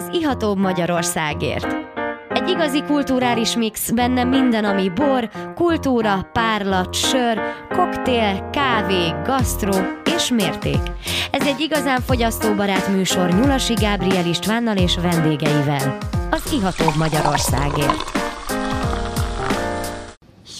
az ihatóbb Magyarországért. Egy igazi kulturális mix, benne minden, ami bor, kultúra, párlat, sör, koktél, kávé, gasztró és mérték. Ez egy igazán fogyasztóbarát műsor Nyulasi Gábriel Istvánnal és vendégeivel. Az ihatóbb Magyarországért.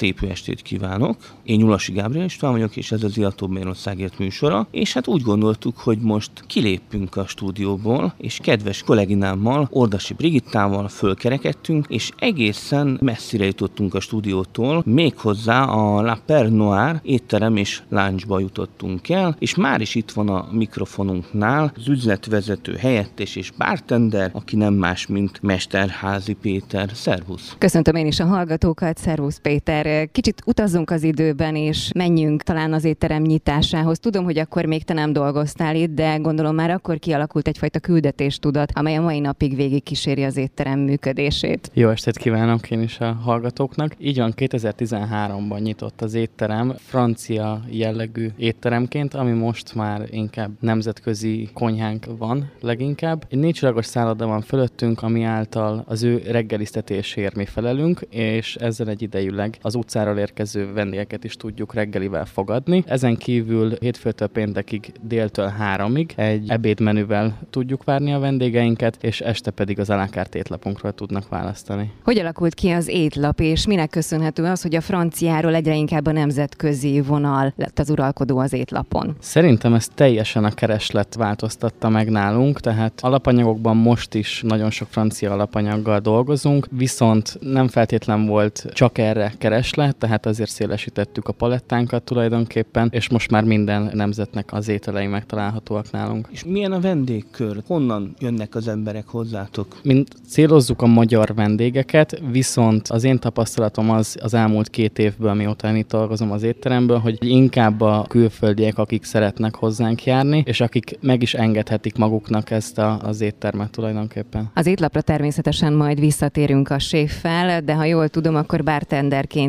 Szép jó estét kívánok! Én Nyulasi Gábriel István vagyok, és ez az Ilatóbb Magyarországért műsora, és hát úgy gondoltuk, hogy most kilépünk a stúdióból, és kedves kolléginámmal, Ordasi Brigittával fölkerekedtünk, és egészen messzire jutottunk a stúdiótól, méghozzá a La Per Noir étterem és láncsba jutottunk el, és már is itt van a mikrofonunknál az üzletvezető helyettes és bartender, aki nem más, mint Mesterházi Péter. Szervusz! Köszöntöm én is a hallgatókat, Szervusz Péter! Kicsit utazzunk az időben, és menjünk talán az étterem nyitásához. Tudom, hogy akkor még te nem dolgoztál itt, de gondolom már akkor kialakult egyfajta küldetéstudat, amely a mai napig végig kíséri az étterem működését. Jó estét kívánok én is a hallgatóknak. Így van, 2013-ban nyitott az étterem, francia jellegű étteremként, ami most már inkább nemzetközi konyhánk van leginkább. Egy négy szálloda van fölöttünk, ami által az ő reggelisztetésért mi felelünk, és ezzel egyidejűleg az utcáról érkező vendégeket is tudjuk reggelivel fogadni. Ezen kívül hétfőtől péntekig déltől háromig egy ebédmenüvel tudjuk várni a vendégeinket, és este pedig az alákárt étlapunkról tudnak választani. Hogy alakult ki az étlap, és minek köszönhető az, hogy a franciáról egyre inkább a nemzetközi vonal lett az uralkodó az étlapon? Szerintem ez teljesen a kereslet változtatta meg nálunk, tehát alapanyagokban most is nagyon sok francia alapanyaggal dolgozunk, viszont nem feltétlen volt csak erre kereslet, kereslet, tehát azért szélesítettük a palettánkat tulajdonképpen, és most már minden nemzetnek az ételei megtalálhatóak nálunk. És milyen a vendégkör? Honnan jönnek az emberek hozzátok? Mint célozzuk a magyar vendégeket, viszont az én tapasztalatom az az elmúlt két évből, mióta én itt dolgozom az étteremből, hogy inkább a külföldiek, akik szeretnek hozzánk járni, és akik meg is engedhetik maguknak ezt a, az éttermet tulajdonképpen. Az étlapra természetesen majd visszatérünk a séffel, de ha jól tudom, akkor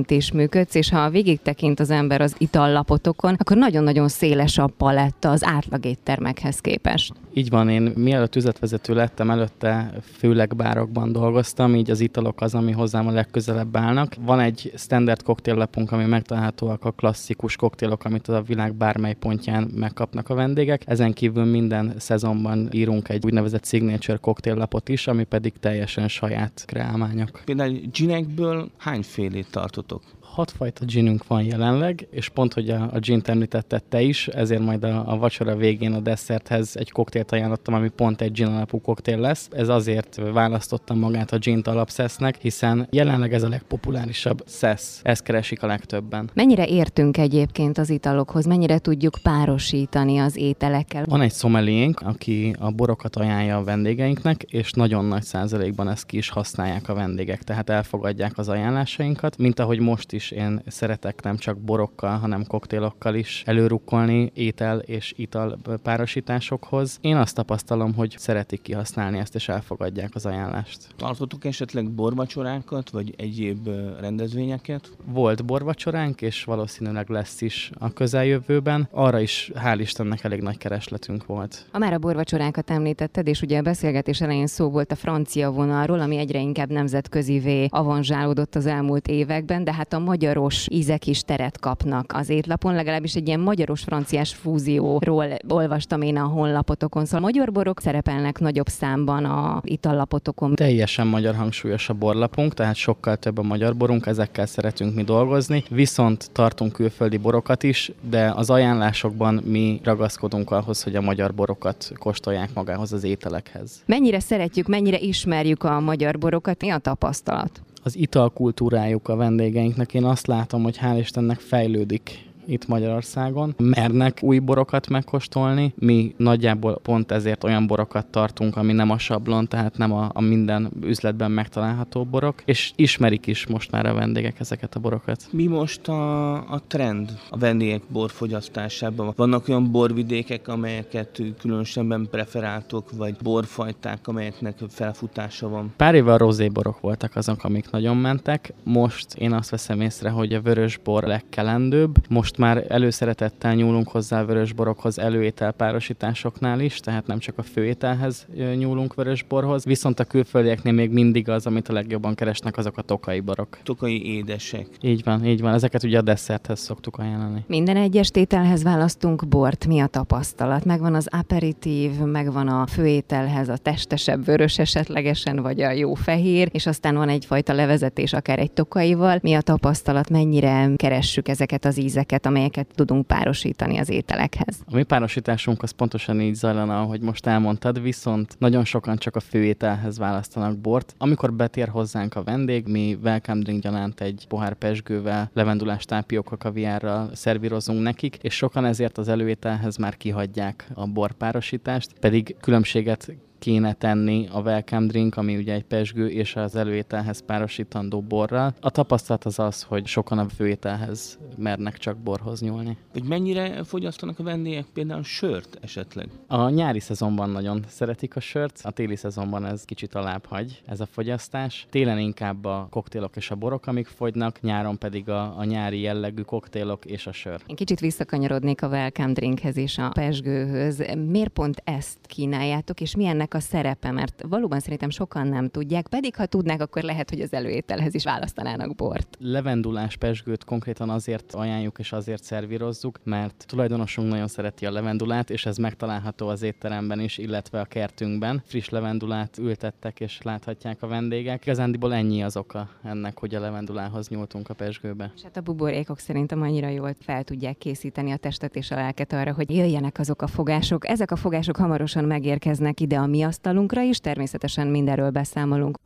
bartenderként is működsz, és ha végig tekint az ember az itallapotokon, akkor nagyon-nagyon széles a paletta az átlag éttermekhez képest. Így van, én mielőtt üzletvezető lettem, előtte főleg bárokban dolgoztam, így az italok az, ami hozzám a legközelebb állnak. Van egy standard koktéllapunk, ami megtalálhatóak a klasszikus koktélok, amit a világ bármely pontján megkapnak a vendégek. Ezen kívül minden szezonban írunk egy úgynevezett signature koktéllapot is, ami pedig teljesen saját kreálmányok. Például ginekből hányfélét tartotok? Hatfajta ginünk van jelenleg, és pont, hogy a, a gin említetted te is, ezért majd a, a vacsora végén a desszerthez egy koktélt ajánlottam, ami pont egy gin alapú koktél lesz. Ez azért választottam magát a gin alapszesznek, hiszen jelenleg ez a legpopulárisabb szesz. Ezt keresik a legtöbben. Mennyire értünk egyébként az italokhoz? Mennyire tudjuk párosítani az ételekkel? Van egy szomeliénk, aki a borokat ajánlja a vendégeinknek, és nagyon nagy százalékban ezt ki is használják a vendégek, tehát elfogadják az ajánlásainkat, mint ahogy most is is én szeretek nem csak borokkal, hanem koktélokkal is előrukkolni étel és ital párosításokhoz. Én azt tapasztalom, hogy szeretik kihasználni ezt, és elfogadják az ajánlást. Tartottuk esetleg borvacsorákat, vagy egyéb rendezvényeket? Volt borvacsoránk, és valószínűleg lesz is a közeljövőben. Arra is, hál' Istennek, elég nagy keresletünk volt. A már a borvacsorákat említetted, és ugye a beszélgetés elején szó volt a francia vonalról, ami egyre inkább nemzetközivé avanzsálódott az elmúlt években, de hát a magyaros ízek is teret kapnak az étlapon, legalábbis egy ilyen magyaros-franciás fúzióról olvastam én a honlapotokon. Szóval magyar borok szerepelnek nagyobb számban a itallapotokon. Teljesen magyar hangsúlyos a borlapunk, tehát sokkal több a magyar borunk, ezekkel szeretünk mi dolgozni, viszont tartunk külföldi borokat is, de az ajánlásokban mi ragaszkodunk ahhoz, hogy a magyar borokat kóstolják magához az ételekhez. Mennyire szeretjük, mennyire ismerjük a magyar borokat, mi a tapasztalat? Az italkultúrájuk a vendégeinknek. Én azt látom, hogy hál' Istennek fejlődik itt Magyarországon. Mernek új borokat megkóstolni. Mi nagyjából pont ezért olyan borokat tartunk, ami nem a sablon, tehát nem a, a minden üzletben megtalálható borok, és ismerik is most már a vendégek ezeket a borokat. Mi most a, a trend a vendégek borfogyasztásában? Vannak olyan borvidékek, amelyeket különösebben preferáltok, vagy borfajták, amelyeknek felfutása van? Pár éve a rozéborok voltak azok, amik nagyon mentek. Most én azt veszem észre, hogy a vörös bor legkelendőbb. Most most már előszeretettel nyúlunk hozzá a vörösborokhoz előételpárosításoknál is, tehát nem csak a főételhez nyúlunk vörösborhoz, viszont a külföldieknél még mindig az, amit a legjobban keresnek, azok a tokai borok. Tokai édesek. Így van, így van. Ezeket ugye a desszerthez szoktuk ajánlani. Minden egyes tételhez választunk bort. Mi a tapasztalat? Megvan az aperitív, megvan a főételhez a testesebb vörös esetlegesen, vagy a jó fehér, és aztán van egyfajta levezetés akár egy tokaival. Mi a tapasztalat? Mennyire keressük ezeket az ízeket, amelyeket tudunk párosítani az ételekhez? A mi párosításunk az pontosan így zajlana, ahogy most elmondtad, viszont nagyon sokan csak a főételhez választanak bort. Amikor betér hozzánk a vendég, mi welcome drink gyanánt egy pohár pesgővel, levendulás tápióka kaviárral szervírozunk nekik, és sokan ezért az előételhez már kihagyják a borpárosítást, pedig különbséget kéne tenni a welcome drink, ami ugye egy pesgő és az előételhez párosítandó borral. A tapasztalat az az, hogy sokan a főételhez mernek csak borhoz nyúlni. Hogy mennyire fogyasztanak a vendégek például sört esetleg? A nyári szezonban nagyon szeretik a sört, a téli szezonban ez kicsit alább hagy, ez a fogyasztás. Télen inkább a koktélok és a borok, amik fogynak, nyáron pedig a, a nyári jellegű koktélok és a sör. Én kicsit visszakanyarodnék a welcome drinkhez és a pesgőhöz. Miért pont ezt kínáljátok, és milyennek ennek a szerepe, mert valóban szerintem sokan nem tudják, pedig ha tudnák, akkor lehet, hogy az előételhez is választanának bort. Levendulás pesgőt konkrétan azért ajánljuk és azért szervírozzuk, mert tulajdonosunk nagyon szereti a levendulát, és ez megtalálható az étteremben is, illetve a kertünkben. Friss levendulát ültettek, és láthatják a vendégek. Igazándiból ennyi az oka ennek, hogy a levendulához nyúltunk a pesgőbe. És hát a buborékok szerintem annyira jól fel tudják készíteni a testet és a lelket arra, hogy jöjjenek azok a fogások. Ezek a fogások hamarosan megérkeznek ide a mi asztalunkra is, természetesen mindenről beszámolunk.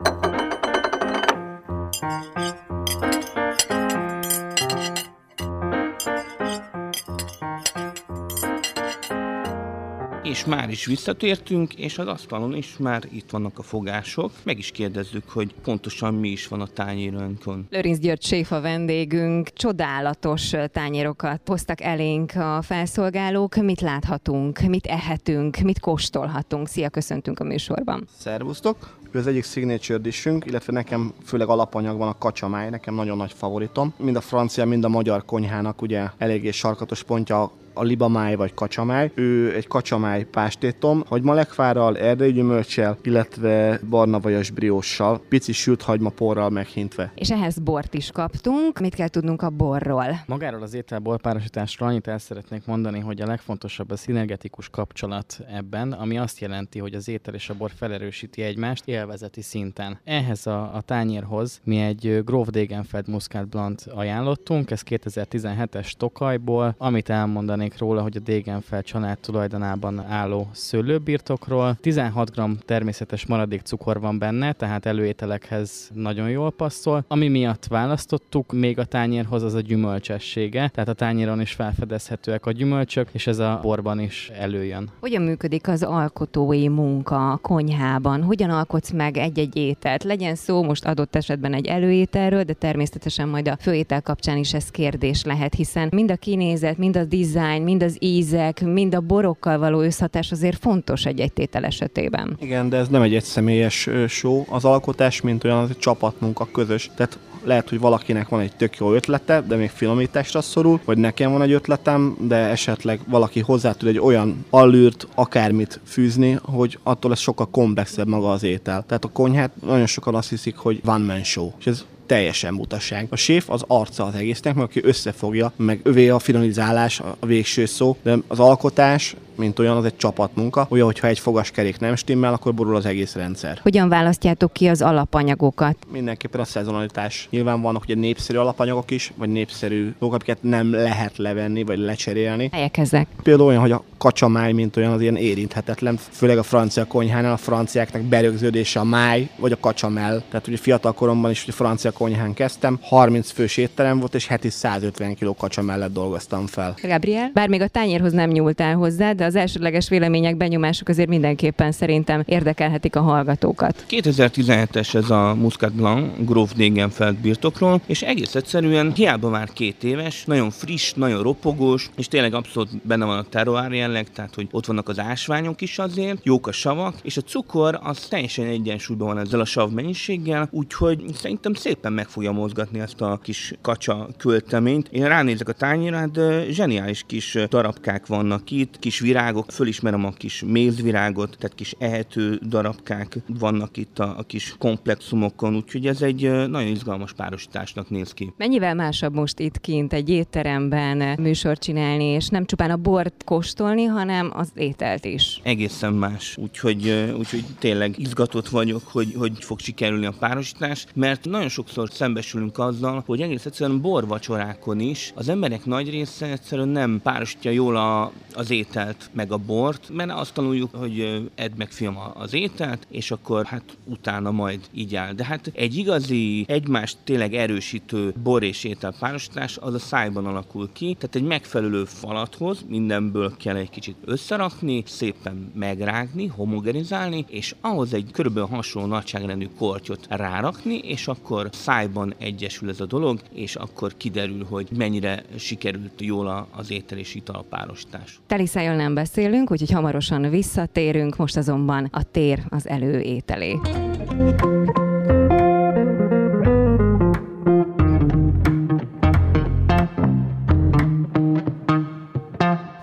És már is visszatértünk, és az asztalon is már itt vannak a fogások. Meg is kérdezzük, hogy pontosan mi is van a tányérönkön. Lőrinc György séf a vendégünk. Csodálatos tányérokat hoztak elénk a felszolgálók. Mit láthatunk, mit ehetünk, mit kóstolhatunk? Szia, köszöntünk a műsorban. Szervusztok! Ő az egyik signature dishünk, illetve nekem főleg alapanyag van a kacsamáj, nekem nagyon nagy favoritom. Mind a francia, mind a magyar konyhának ugye eléggé sarkatos pontja a libamáj vagy kacsamáj. Ő egy kacsamáj pástétom, hogy malekvárral, erdei gyümölcsel, illetve barna vajas brióssal, pici sült hagyma porral meghintve. És ehhez bort is kaptunk. Mit kell tudnunk a borról? Magáról az étel borpárosításról annyit el szeretnék mondani, hogy a legfontosabb a szinergetikus kapcsolat ebben, ami azt jelenti, hogy az étel és a bor felerősíti egymást élvezeti szinten. Ehhez a, a tányérhoz mi egy Grove Degenfeld Muscat Blanc ajánlottunk, ez 2017-es Tokajból, amit elmondani beszélnék róla, hogy a Dégenfel család tulajdonában álló szőlőbirtokról. 16 g természetes maradék cukor van benne, tehát előételekhez nagyon jól passzol. Ami miatt választottuk még a tányérhoz az a gyümölcsessége, tehát a tányéron is felfedezhetőek a gyümölcsök, és ez a borban is előjön. Hogyan működik az alkotói munka a konyhában? Hogyan alkotsz meg egy-egy ételt? Legyen szó most adott esetben egy előételről, de természetesen majd a főétel kapcsán is ez kérdés lehet, hiszen mind a kinézet, mind a dizájn, dizájn, mind az ízek, mind a borokkal való összhatás azért fontos egy-egy tétel esetében. Igen, de ez nem egy egyszemélyes show. Az alkotás, mint olyan, az egy csapatmunka közös. Tehát lehet, hogy valakinek van egy tök jó ötlete, de még finomításra szorul, vagy nekem van egy ötletem, de esetleg valaki hozzá tud egy olyan allűrt, akármit fűzni, hogy attól ez sokkal komplexebb maga az étel. Tehát a konyhát nagyon sokan azt hiszik, hogy van man show. És ez teljesen butaság. A séf az arca az egésznek, mert aki összefogja, meg övé a finalizálás a végső szó, de az alkotás mint olyan, az egy csapatmunka. Olyan, hogyha egy fogaskerék nem stimmel, akkor borul az egész rendszer. Hogyan választjátok ki az alapanyagokat? Mindenképpen a szezonalitás. Nyilván vannak ugye népszerű alapanyagok is, vagy népszerű dolgok, amiket nem lehet levenni, vagy lecserélni. Melyek ezek? Például olyan, hogy a kacsamáj, mint olyan, az ilyen érinthetetlen, főleg a francia konyhánál a franciáknak berögződése a máj, vagy a kacsamell. Tehát ugye fiatal koromban is ugye francia konyhán kezdtem, 30 fős étterem volt, és heti 150 kg kacsa mellett dolgoztam fel. Gabriel, bár még a tányérhoz nem nyúltál hozzá, de persze az elsődleges vélemények, benyomások azért mindenképpen szerintem érdekelhetik a hallgatókat. 2017-es ez a Muscat Blanc Grove Degenfeld birtokról, és egész egyszerűen hiába már két éves, nagyon friss, nagyon ropogós, és tényleg abszolút benne van a terroár jelleg, tehát hogy ott vannak az ásványok is azért, jók a savak, és a cukor az teljesen egyensúlyban van ezzel a sav mennyiséggel, úgyhogy szerintem szépen meg fogja mozgatni ezt a kis kacsa költeményt. Én ránézek a tányéra, hát zseniális kis darabkák vannak itt, kis virágok, fölismerem a kis mézvirágot, tehát kis ehető darabkák vannak itt a, a kis komplexumokon, úgyhogy ez egy nagyon izgalmas párosításnak néz ki. Mennyivel másabb most itt kint egy étteremben műsort csinálni, és nem csupán a bort kóstolni, hanem az ételt is? Egészen más, úgyhogy, úgyhogy tényleg izgatott vagyok, hogy, hogy fog sikerülni a párosítás, mert nagyon sokszor szembesülünk azzal, hogy egész egyszerűen borvacsorákon is az emberek nagy része egyszerűen nem párosítja jól a, az ételt meg a bort, mert azt tanuljuk, hogy edd meg film az ételt, és akkor hát utána majd így áll. De hát egy igazi, egymást tényleg erősítő bor és étel párosítás az a szájban alakul ki, tehát egy megfelelő falathoz mindenből kell egy kicsit összerakni, szépen megrágni, homogenizálni, és ahhoz egy körülbelül hasonló nagyságrendű kortyot rárakni, és akkor szájban egyesül ez a dolog, és akkor kiderül, hogy mennyire sikerült jól az étel és ital párosítás. Teliszájjal nem beszélünk, úgyhogy hamarosan visszatérünk, most azonban a tér az előételé.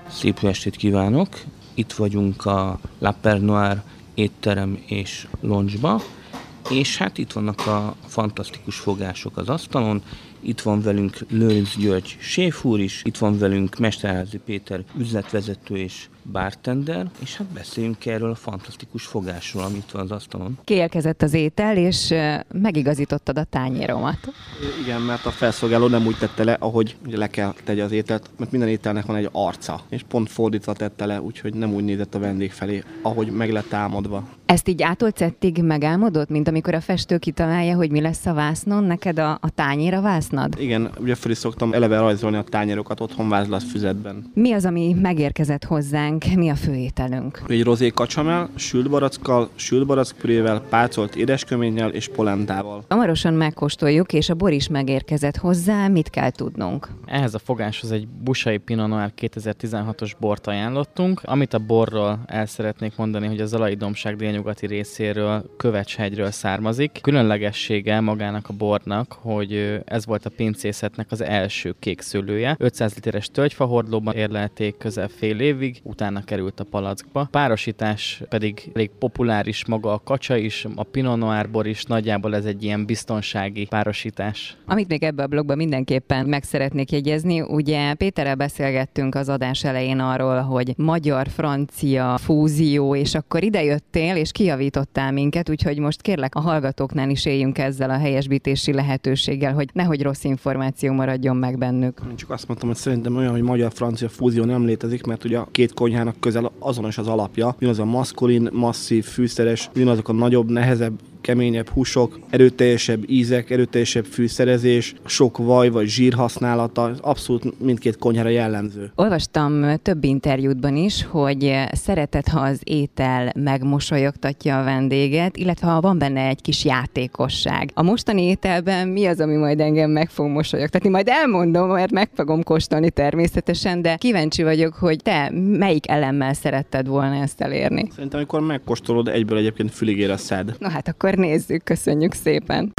Szép estét kívánok! Itt vagyunk a La Pernoir étterem és loncsba, és hát itt vannak a fantasztikus fogások az asztalon, itt van velünk Lőrinc György séfúr is, itt van velünk Mesterházi Péter üzletvezető és bartender, és hát beszéljünk erről a fantasztikus fogásról, amit van az asztalon. Kielkezett az étel, és megigazítottad a tányéromat. Igen, mert a felszolgáló nem úgy tette le, ahogy le kell tegye az ételt, mert minden ételnek van egy arca, és pont fordítva tette le, úgyhogy nem úgy nézett a vendég felé, ahogy meg lett támadva. Ezt így átolcettig megálmodott, mint amikor a festő kitalálja, hogy mi lesz a vásznon, neked a, a tányér a vásznad? Igen, ugye fel is szoktam eleve rajzolni a tányérokat otthon vázlatfüzetben. Mi az, ami megérkezett hozzánk? mi a főételünk? Egy rozé kacsamel, sült barackkal, sült barackpürével, pácolt édesköménnyel és polentával. Hamarosan megkóstoljuk, és a bor is megérkezett hozzá, mit kell tudnunk? Ehhez a fogáshoz egy Busai Pinot Noir 2016-os bort ajánlottunk. Amit a borról el szeretnék mondani, hogy az Alai Domság délnyugati részéről, Kövecshegyről származik. Különlegessége magának a bornak, hogy ez volt a pincészetnek az első kék szőlője. 500 literes tölgyfahordlóban érlelték közel fél évig, utána utána került a palackba. Párosítás pedig elég populáris maga a kacsa is, a Pinot Noir bor is, nagyjából ez egy ilyen biztonsági párosítás. Amit még ebbe a blogban mindenképpen meg szeretnék jegyezni, ugye Péterrel beszélgettünk az adás elején arról, hogy magyar-francia fúzió, és akkor idejöttél, és kijavítottál minket, úgyhogy most kérlek a hallgatóknál is éljünk ezzel a helyesbítési lehetőséggel, hogy nehogy rossz információ maradjon meg bennük. Én csak azt mondtam, hogy szerintem olyan, hogy magyar-francia fúzió nem létezik, mert ugye a két konyhának közel azonos az alapja. az a maszkulin, masszív, fűszeres, azok a nagyobb, nehezebb keményebb húsok, erőteljesebb ízek, erőteljesebb fűszerezés, sok vaj vagy zsír használata, abszolút mindkét konyhára jellemző. Olvastam több interjútban is, hogy szeretet, ha az étel megmosolyogtatja a vendéget, illetve ha van benne egy kis játékosság. A mostani ételben mi az, ami majd engem meg fog mosolyogtatni? Majd elmondom, mert meg fogom kóstolni természetesen, de kíváncsi vagyok, hogy te melyik elemmel szeretted volna ezt elérni. Szerintem, amikor megkóstolod, egyből egyébként füligére szed. Na hát akkor nézzük, köszönjük szépen!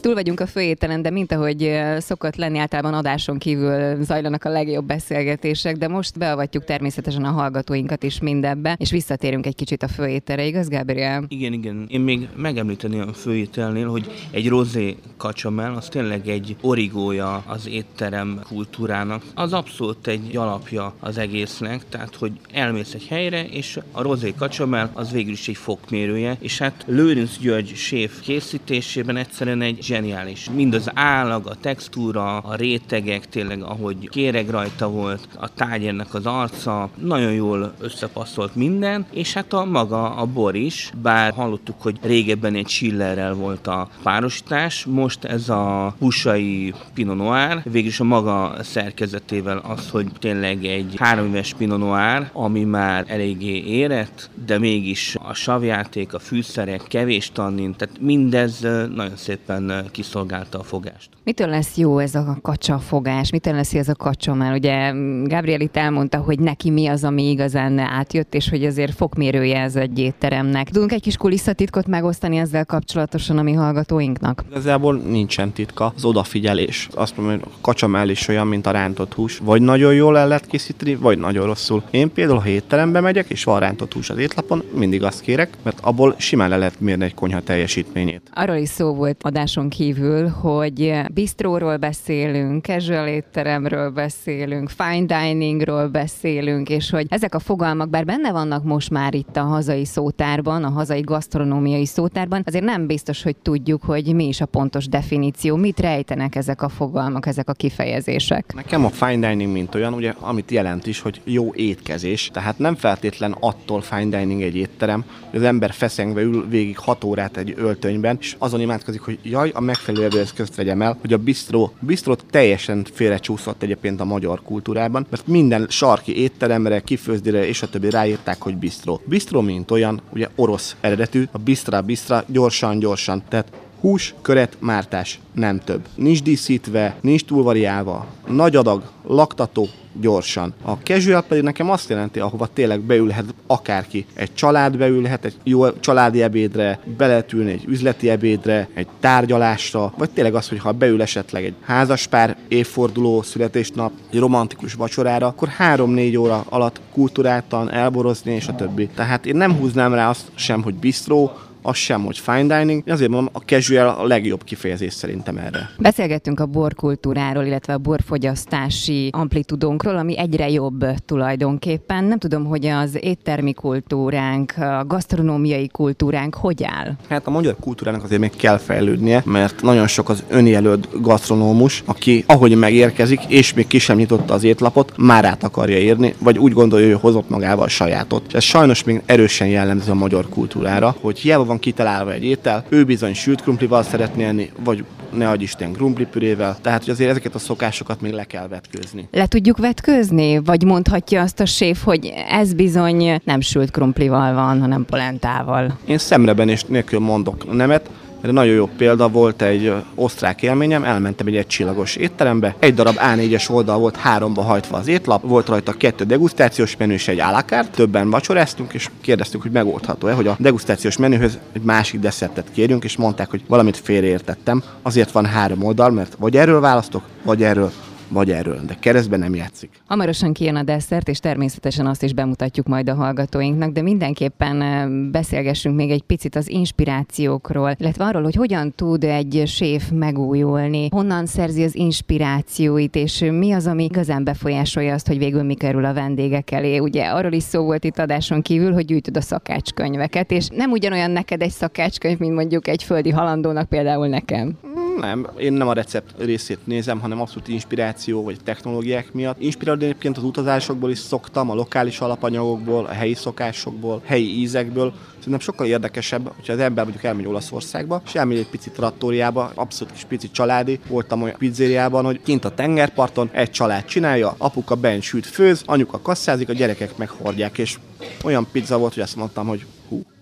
Túl vagyunk a főételen, de mint ahogy szokott lenni, általában adáson kívül zajlanak a legjobb beszélgetések, de most beavatjuk természetesen a hallgatóinkat is mindebbe, és visszatérünk egy kicsit a főételre, igaz, Gabriel? Igen, igen. Én még megemlíteni a főételnél, hogy egy rozé kacsamel, az tényleg egy origója az étterem kultúrának. Az abszolút egy alapja az egésznek, tehát hogy elmész egy helyre, és a rozé kacsamel az végül is egy fokmérője, és hát Lőrinc György séf készítésében egyszerűen egy zseniális. Mind az állag, a textúra, a rétegek, tényleg ahogy kéreg rajta volt, a tányérnek az arca, nagyon jól összepasszolt minden, és hát a maga a bor is, bár hallottuk, hogy régebben egy chillerrel volt a párosítás, most ez a húsai Pinot Noir, végülis a maga szerkezetével az, hogy tényleg egy három éves Pinot Noir, ami már eléggé érett, de mégis a savjáték, a fűszerek, kevés tannin, tehát mindez nagyon szépen kiszolgálta a fogást. Mitől lesz jó ez a kacsa fogás? Mitől lesz ez a kacsa? Mert ugye Gabriel itt elmondta, hogy neki mi az, ami igazán átjött, és hogy azért fokmérője ez egy étteremnek. Tudunk egy kis kulisszatitkot megosztani ezzel kapcsolatosan a mi hallgatóinknak? Igazából nincsen titka, az odafigyelés. Azt mondom, hogy a kacsa is olyan, mint a rántott hús. Vagy nagyon jól el lehet készíteni, vagy nagyon rosszul. Én például, ha étterembe megyek, és van rántott hús az étlapon, mindig azt kérek, mert abból simán le lehet mérni egy konyha teljesítményét. Arról is szó volt adáson kívül, hogy bistróról beszélünk, casual étteremről beszélünk, fine diningról beszélünk, és hogy ezek a fogalmak, bár benne vannak most már itt a hazai szótárban, a hazai gasztronómiai szótárban, azért nem biztos, hogy tudjuk, hogy mi is a pontos definíció, mit rejtenek ezek a fogalmak, ezek a kifejezések. Nekem a fine dining mint olyan, ugye, amit jelent is, hogy jó étkezés, tehát nem feltétlen attól fine dining egy étterem, hogy az ember feszengve ül végig 6 órát egy öltönyben, és azon imádkozik, hogy jaj, a megfelelő evőeszközt vegyem el, hogy a bistró, bistró teljesen félrecsúszott egyébként a magyar kultúrában, mert minden sarki étteremre, kifőzdire és a többi ráírták, hogy bistró. Bistró, mint olyan, ugye orosz eredetű, a bistra, bistra, gyorsan, gyorsan. Tehát hús, köret, mártás, nem több. Nincs díszítve, nincs túlvariálva, nagy adag, laktató, gyorsan. A casual pedig nekem azt jelenti, ahova tényleg beülhet akárki. Egy család beülhet egy jó családi ebédre, beletülni egy üzleti ebédre, egy tárgyalásra, vagy tényleg az, hogy ha beül esetleg egy házaspár, évforduló, születésnap, egy romantikus vacsorára, akkor 3-4 óra alatt kultúráltan elborozni és a többi. Tehát én nem húznám rá azt sem, hogy bistró, az sem, hogy fine dining. Azért mondom, a casual a legjobb kifejezés szerintem erre. Beszélgettünk a borkultúráról, illetve a borfogyasztási amplitudónkról, ami egyre jobb tulajdonképpen. Nem tudom, hogy az éttermi kultúránk, a gasztronómiai kultúránk hogy áll? Hát a magyar kultúrának azért még kell fejlődnie, mert nagyon sok az önjelölt gasztronómus, aki ahogy megérkezik, és még ki sem nyitotta az étlapot, már át akarja érni, vagy úgy gondolja, hogy hozott magával a sajátot. És ez sajnos még erősen jellemző a magyar kultúrára, hogy hiába van kitalálva egy étel, ő bizony sült krumplival szeretné enni, vagy ne adj Isten krumplipürével, tehát hogy azért ezeket a szokásokat még le kell vetkőzni. Le tudjuk vetkőzni? Vagy mondhatja azt a séf, hogy ez bizony nem sült krumplival van, hanem polentával? Én szemreben és nélkül mondok nemet, erre nagyon jó példa volt egy osztrák élményem, elmentem egy egycsillagos étterembe, egy darab A4-es oldal volt háromba hajtva az étlap, volt rajta kettő degustációs menü és egy alakárt, többen vacsoráztunk, és kérdeztük, hogy megoldható-e, hogy a degustációs menühöz egy másik desszertet kérjünk, és mondták, hogy valamit félreértettem. Azért van három oldal, mert vagy erről választok, vagy erről vagy erről, de keresztben nem játszik. Hamarosan kijön a desszert, és természetesen azt is bemutatjuk majd a hallgatóinknak, de mindenképpen beszélgessünk még egy picit az inspirációkról, illetve arról, hogy hogyan tud egy séf megújulni, honnan szerzi az inspirációit, és mi az, ami igazán befolyásolja azt, hogy végül mi kerül a vendégek elé. Ugye arról is szó volt itt adáson kívül, hogy gyűjtöd a szakácskönyveket, és nem ugyanolyan neked egy szakácskönyv, mint mondjuk egy földi halandónak például nekem. Nem, én nem a recept részét nézem, hanem abszolút inspiráció vagy technológiák miatt. Inspirálni egyébként az utazásokból is szoktam, a lokális alapanyagokból, a helyi szokásokból, helyi ízekből. Szerintem sokkal érdekesebb, hogyha az ember mondjuk elmegy Olaszországba, és elmegy egy picit trattóriába, abszolút kis pici családi. Voltam olyan pizzériában, hogy kint a tengerparton egy család csinálja, apuka bent süt főz, anyuka kasszázik, a gyerekek meghordják, és olyan pizza volt, hogy azt mondtam, hogy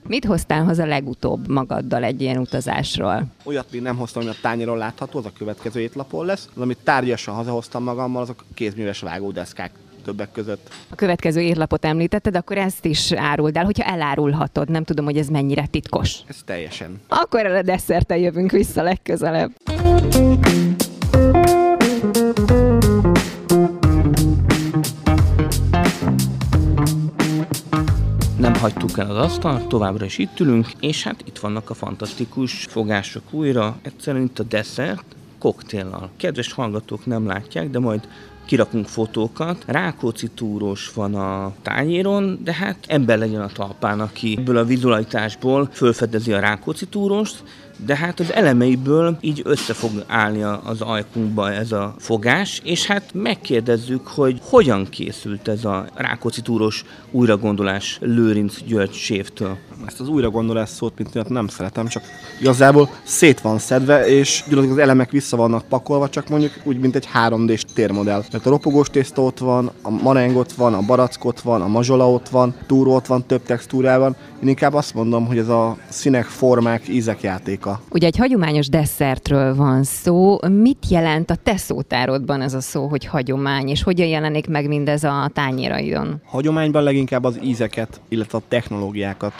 Mit hoztál haza legutóbb magaddal egy ilyen utazásról? Olyat még nem hoztam, ami a tányéron látható, az a következő étlapon lesz. Az, amit tárgyasan hazahoztam magammal, azok kézműves vágódeszkák többek között. A következő étlapot említetted, akkor ezt is áruld el, hogyha elárulhatod. Nem tudom, hogy ez mennyire titkos. Ez teljesen. Akkor a desszertel jövünk vissza legközelebb. Hagytuk el az asztalt, továbbra is itt ülünk, és hát itt vannak a fantasztikus fogások újra. Egyszerűen itt a desszert, koktéllal. Kedves hallgatók nem látják, de majd kirakunk fotókat. Rákóczi túrós van a tányéron, de hát ember legyen a talpán, aki ebből a vizualitásból fölfedezi a Rákóczi túrost, de hát az elemeiből így össze fog állni az ajkunkba ez a fogás, és hát megkérdezzük, hogy hogyan készült ez a Rákóczi túros újragondolás Lőrinc György sévtől. Ezt az újragondolás szót, mint nem szeretem, csak igazából szét van szedve, és az elemek vissza vannak pakolva, csak mondjuk úgy, mint egy 3D-s térmodell. Tehát a ropogós tészta ott van, a mareng van, a barack van, a mazsola ott van, túró ott van több textúrában. Én inkább azt mondom, hogy ez a színek, formák, ízek játéka. Ugye egy hagyományos desszertről van szó. Mit jelent a te szótárodban ez a szó, hogy hagyomány, és hogyan jelenik meg mindez a tányéraidon? Hagyományban leginkább az ízeket, illetve a technológiákat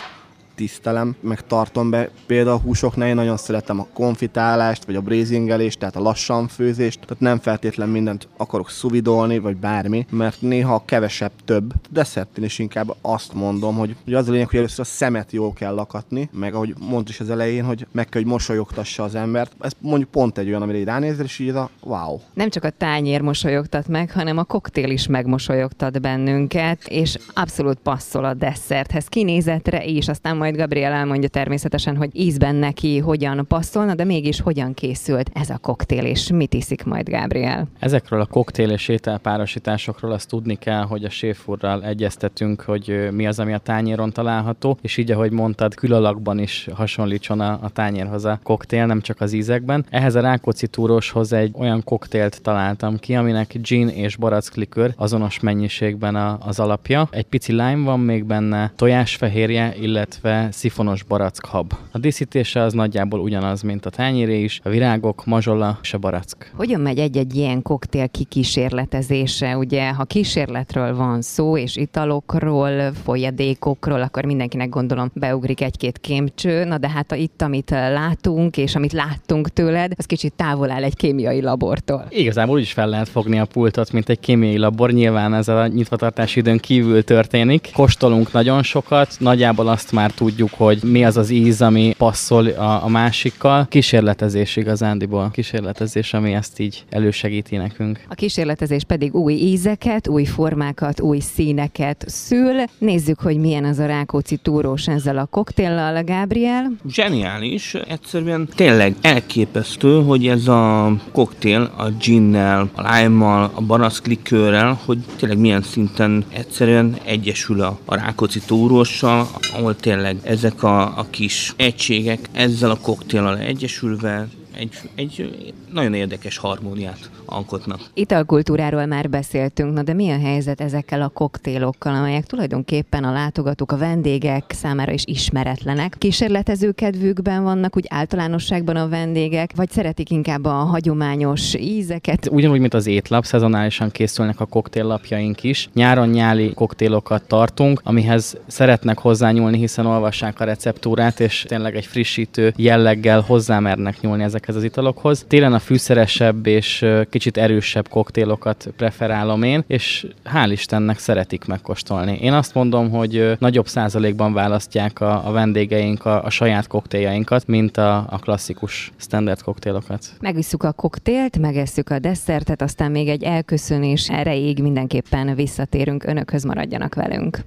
tisztelem, meg tartom be. Például a húsoknál én nagyon szeretem a konfitálást, vagy a brézingelést, tehát a lassan főzést, tehát nem feltétlen mindent akarok szuvidolni, vagy bármi, mert néha kevesebb több. Desszertén is inkább azt mondom, hogy, hogy az a lényeg, hogy először a szemet jól kell lakatni, meg ahogy mondta is az elején, hogy meg kell, hogy mosolyogtassa az embert. Ez mondjuk pont egy olyan, amire így ránézel, és így a wow. Nem csak a tányér mosolyogtat meg, hanem a koktél is megmosolyogtat bennünket, és abszolút passzol a desszerthez, kinézetre is, aztán majd majd Gabriel elmondja természetesen, hogy ízben neki hogyan passzolna, de mégis hogyan készült ez a koktél, és mit iszik majd Gabriel? Ezekről a koktél és ételpárosításokról azt tudni kell, hogy a séfurral egyeztetünk, hogy mi az, ami a tányéron található, és így, ahogy mondtad, külalakban is hasonlítson a, a tányérhoz a koktél, nem csak az ízekben. Ehhez a Rákóczi túróshoz egy olyan koktélt találtam ki, aminek gin és baracklikör azonos mennyiségben a, az alapja. Egy pici lime van még benne, tojásfehérje, illetve szifonos barackhab. A díszítése az nagyjából ugyanaz, mint a tányéré is, a virágok, mazsola és a barack. Hogyan megy egy-egy ilyen koktél kikísérletezése? Ugye, ha kísérletről van szó, és italokról, folyadékokról, akkor mindenkinek gondolom beugrik egy-két kémcső, na de hát a itt, amit látunk, és amit láttunk tőled, az kicsit távol áll egy kémiai labortól. Igazából úgy is fel lehet fogni a pultot, mint egy kémiai labor, nyilván ez a nyitvatartási időn kívül történik. Kóstolunk nagyon sokat, nagyjából azt már tudjuk, tudjuk, hogy mi az az íz, ami passzol a, a másikkal. Kísérletezés igazándiból. Kísérletezés, ami ezt így elősegíti nekünk. A kísérletezés pedig új ízeket, új formákat, új színeket szül. Nézzük, hogy milyen az a Rákóczi túrós ezzel a koktéllal, Gabriel. Zseniális, egyszerűen tényleg elképesztő, hogy ez a koktél a ginnel, a lime-mal, a baraszklikőrrel, hogy tényleg milyen szinten egyszerűen egyesül a, a Rákóczi túróssal, ahol tényleg ezek a, a kis egységek ezzel a koktéllal egyesülve egy, egy nagyon érdekes harmóniát alkotnak. Italkultúráról már beszéltünk, na de mi a helyzet ezekkel a koktélokkal, amelyek tulajdonképpen a látogatók, a vendégek számára is ismeretlenek? Kísérletező kedvükben vannak úgy általánosságban a vendégek, vagy szeretik inkább a hagyományos ízeket? Ugyanúgy, mint az étlap, szezonálisan készülnek a koktéllapjaink is. Nyáron nyáli koktélokat tartunk, amihez szeretnek hozzányúlni, hiszen olvassák a receptúrát, és tényleg egy frissítő jelleggel hozzámernek nyúlni ezekhez az italokhoz. Télen a fűszeresebb és kicsit erősebb koktélokat preferálom én, és hál' Istennek szeretik megkóstolni. Én azt mondom, hogy nagyobb százalékban választják a, a vendégeink a, a saját koktéljainkat, mint a, a klasszikus standard koktélokat. Megisszuk a koktélt, megesszük a desszertet, aztán még egy elköszönés erejéig mindenképpen visszatérünk, önökhöz maradjanak velünk.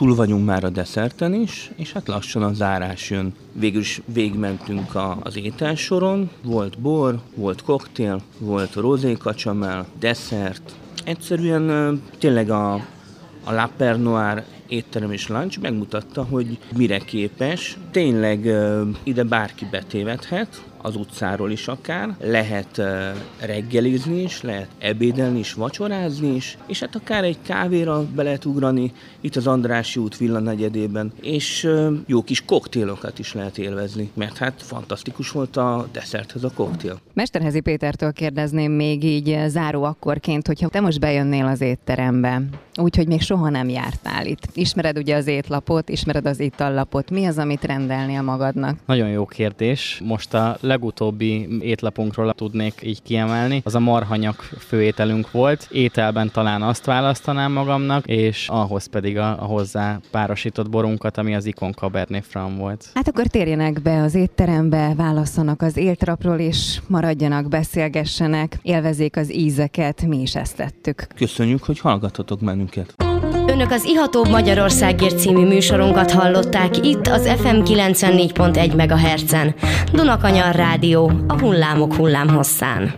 Túl vagyunk már a desszerten is, és hát lassan a zárás jön. Végül is végmentünk a, az ételsoron, volt bor, volt koktél, volt rozé kacsamel, desszert. Egyszerűen tényleg a, a La Noir étterem és lunch megmutatta, hogy mire képes. Tényleg ide bárki betévedhet, az utcáról is akár, lehet reggelizni is, lehet ebédelni is, vacsorázni is, és hát akár egy kávéra be lehet ugrani, itt az Andrási út villanegyedében, és jó kis koktélokat is lehet élvezni, mert hát fantasztikus volt a desszerthez a koktél. Mesterhezi Pétertől kérdezném még így záró akkorként, hogyha te most bejönnél az étterembe, úgyhogy még soha nem jártál itt. Ismered ugye az étlapot, ismered az itallapot, mi az, amit rendelnél magadnak? Nagyon jó kérdés. Most a legutóbbi étlapunkról tudnék így kiemelni, az a marhanyak főételünk volt. Ételben talán azt választanám magamnak, és ahhoz pedig a, a hozzá párosított borunkat, ami az Ikon Cabernet Franc volt. Hát akkor térjenek be az étterembe, válasszanak az éltrapról, és maradjanak, beszélgessenek, élvezék az ízeket, mi is ezt tettük. Köszönjük, hogy hallgatotok bennünket. Önök az Ihatóbb Magyarországért című műsorunkat hallották itt az FM 94.1 MHz-en. Dunakanyar Rádió, a hullámok hullámhosszán.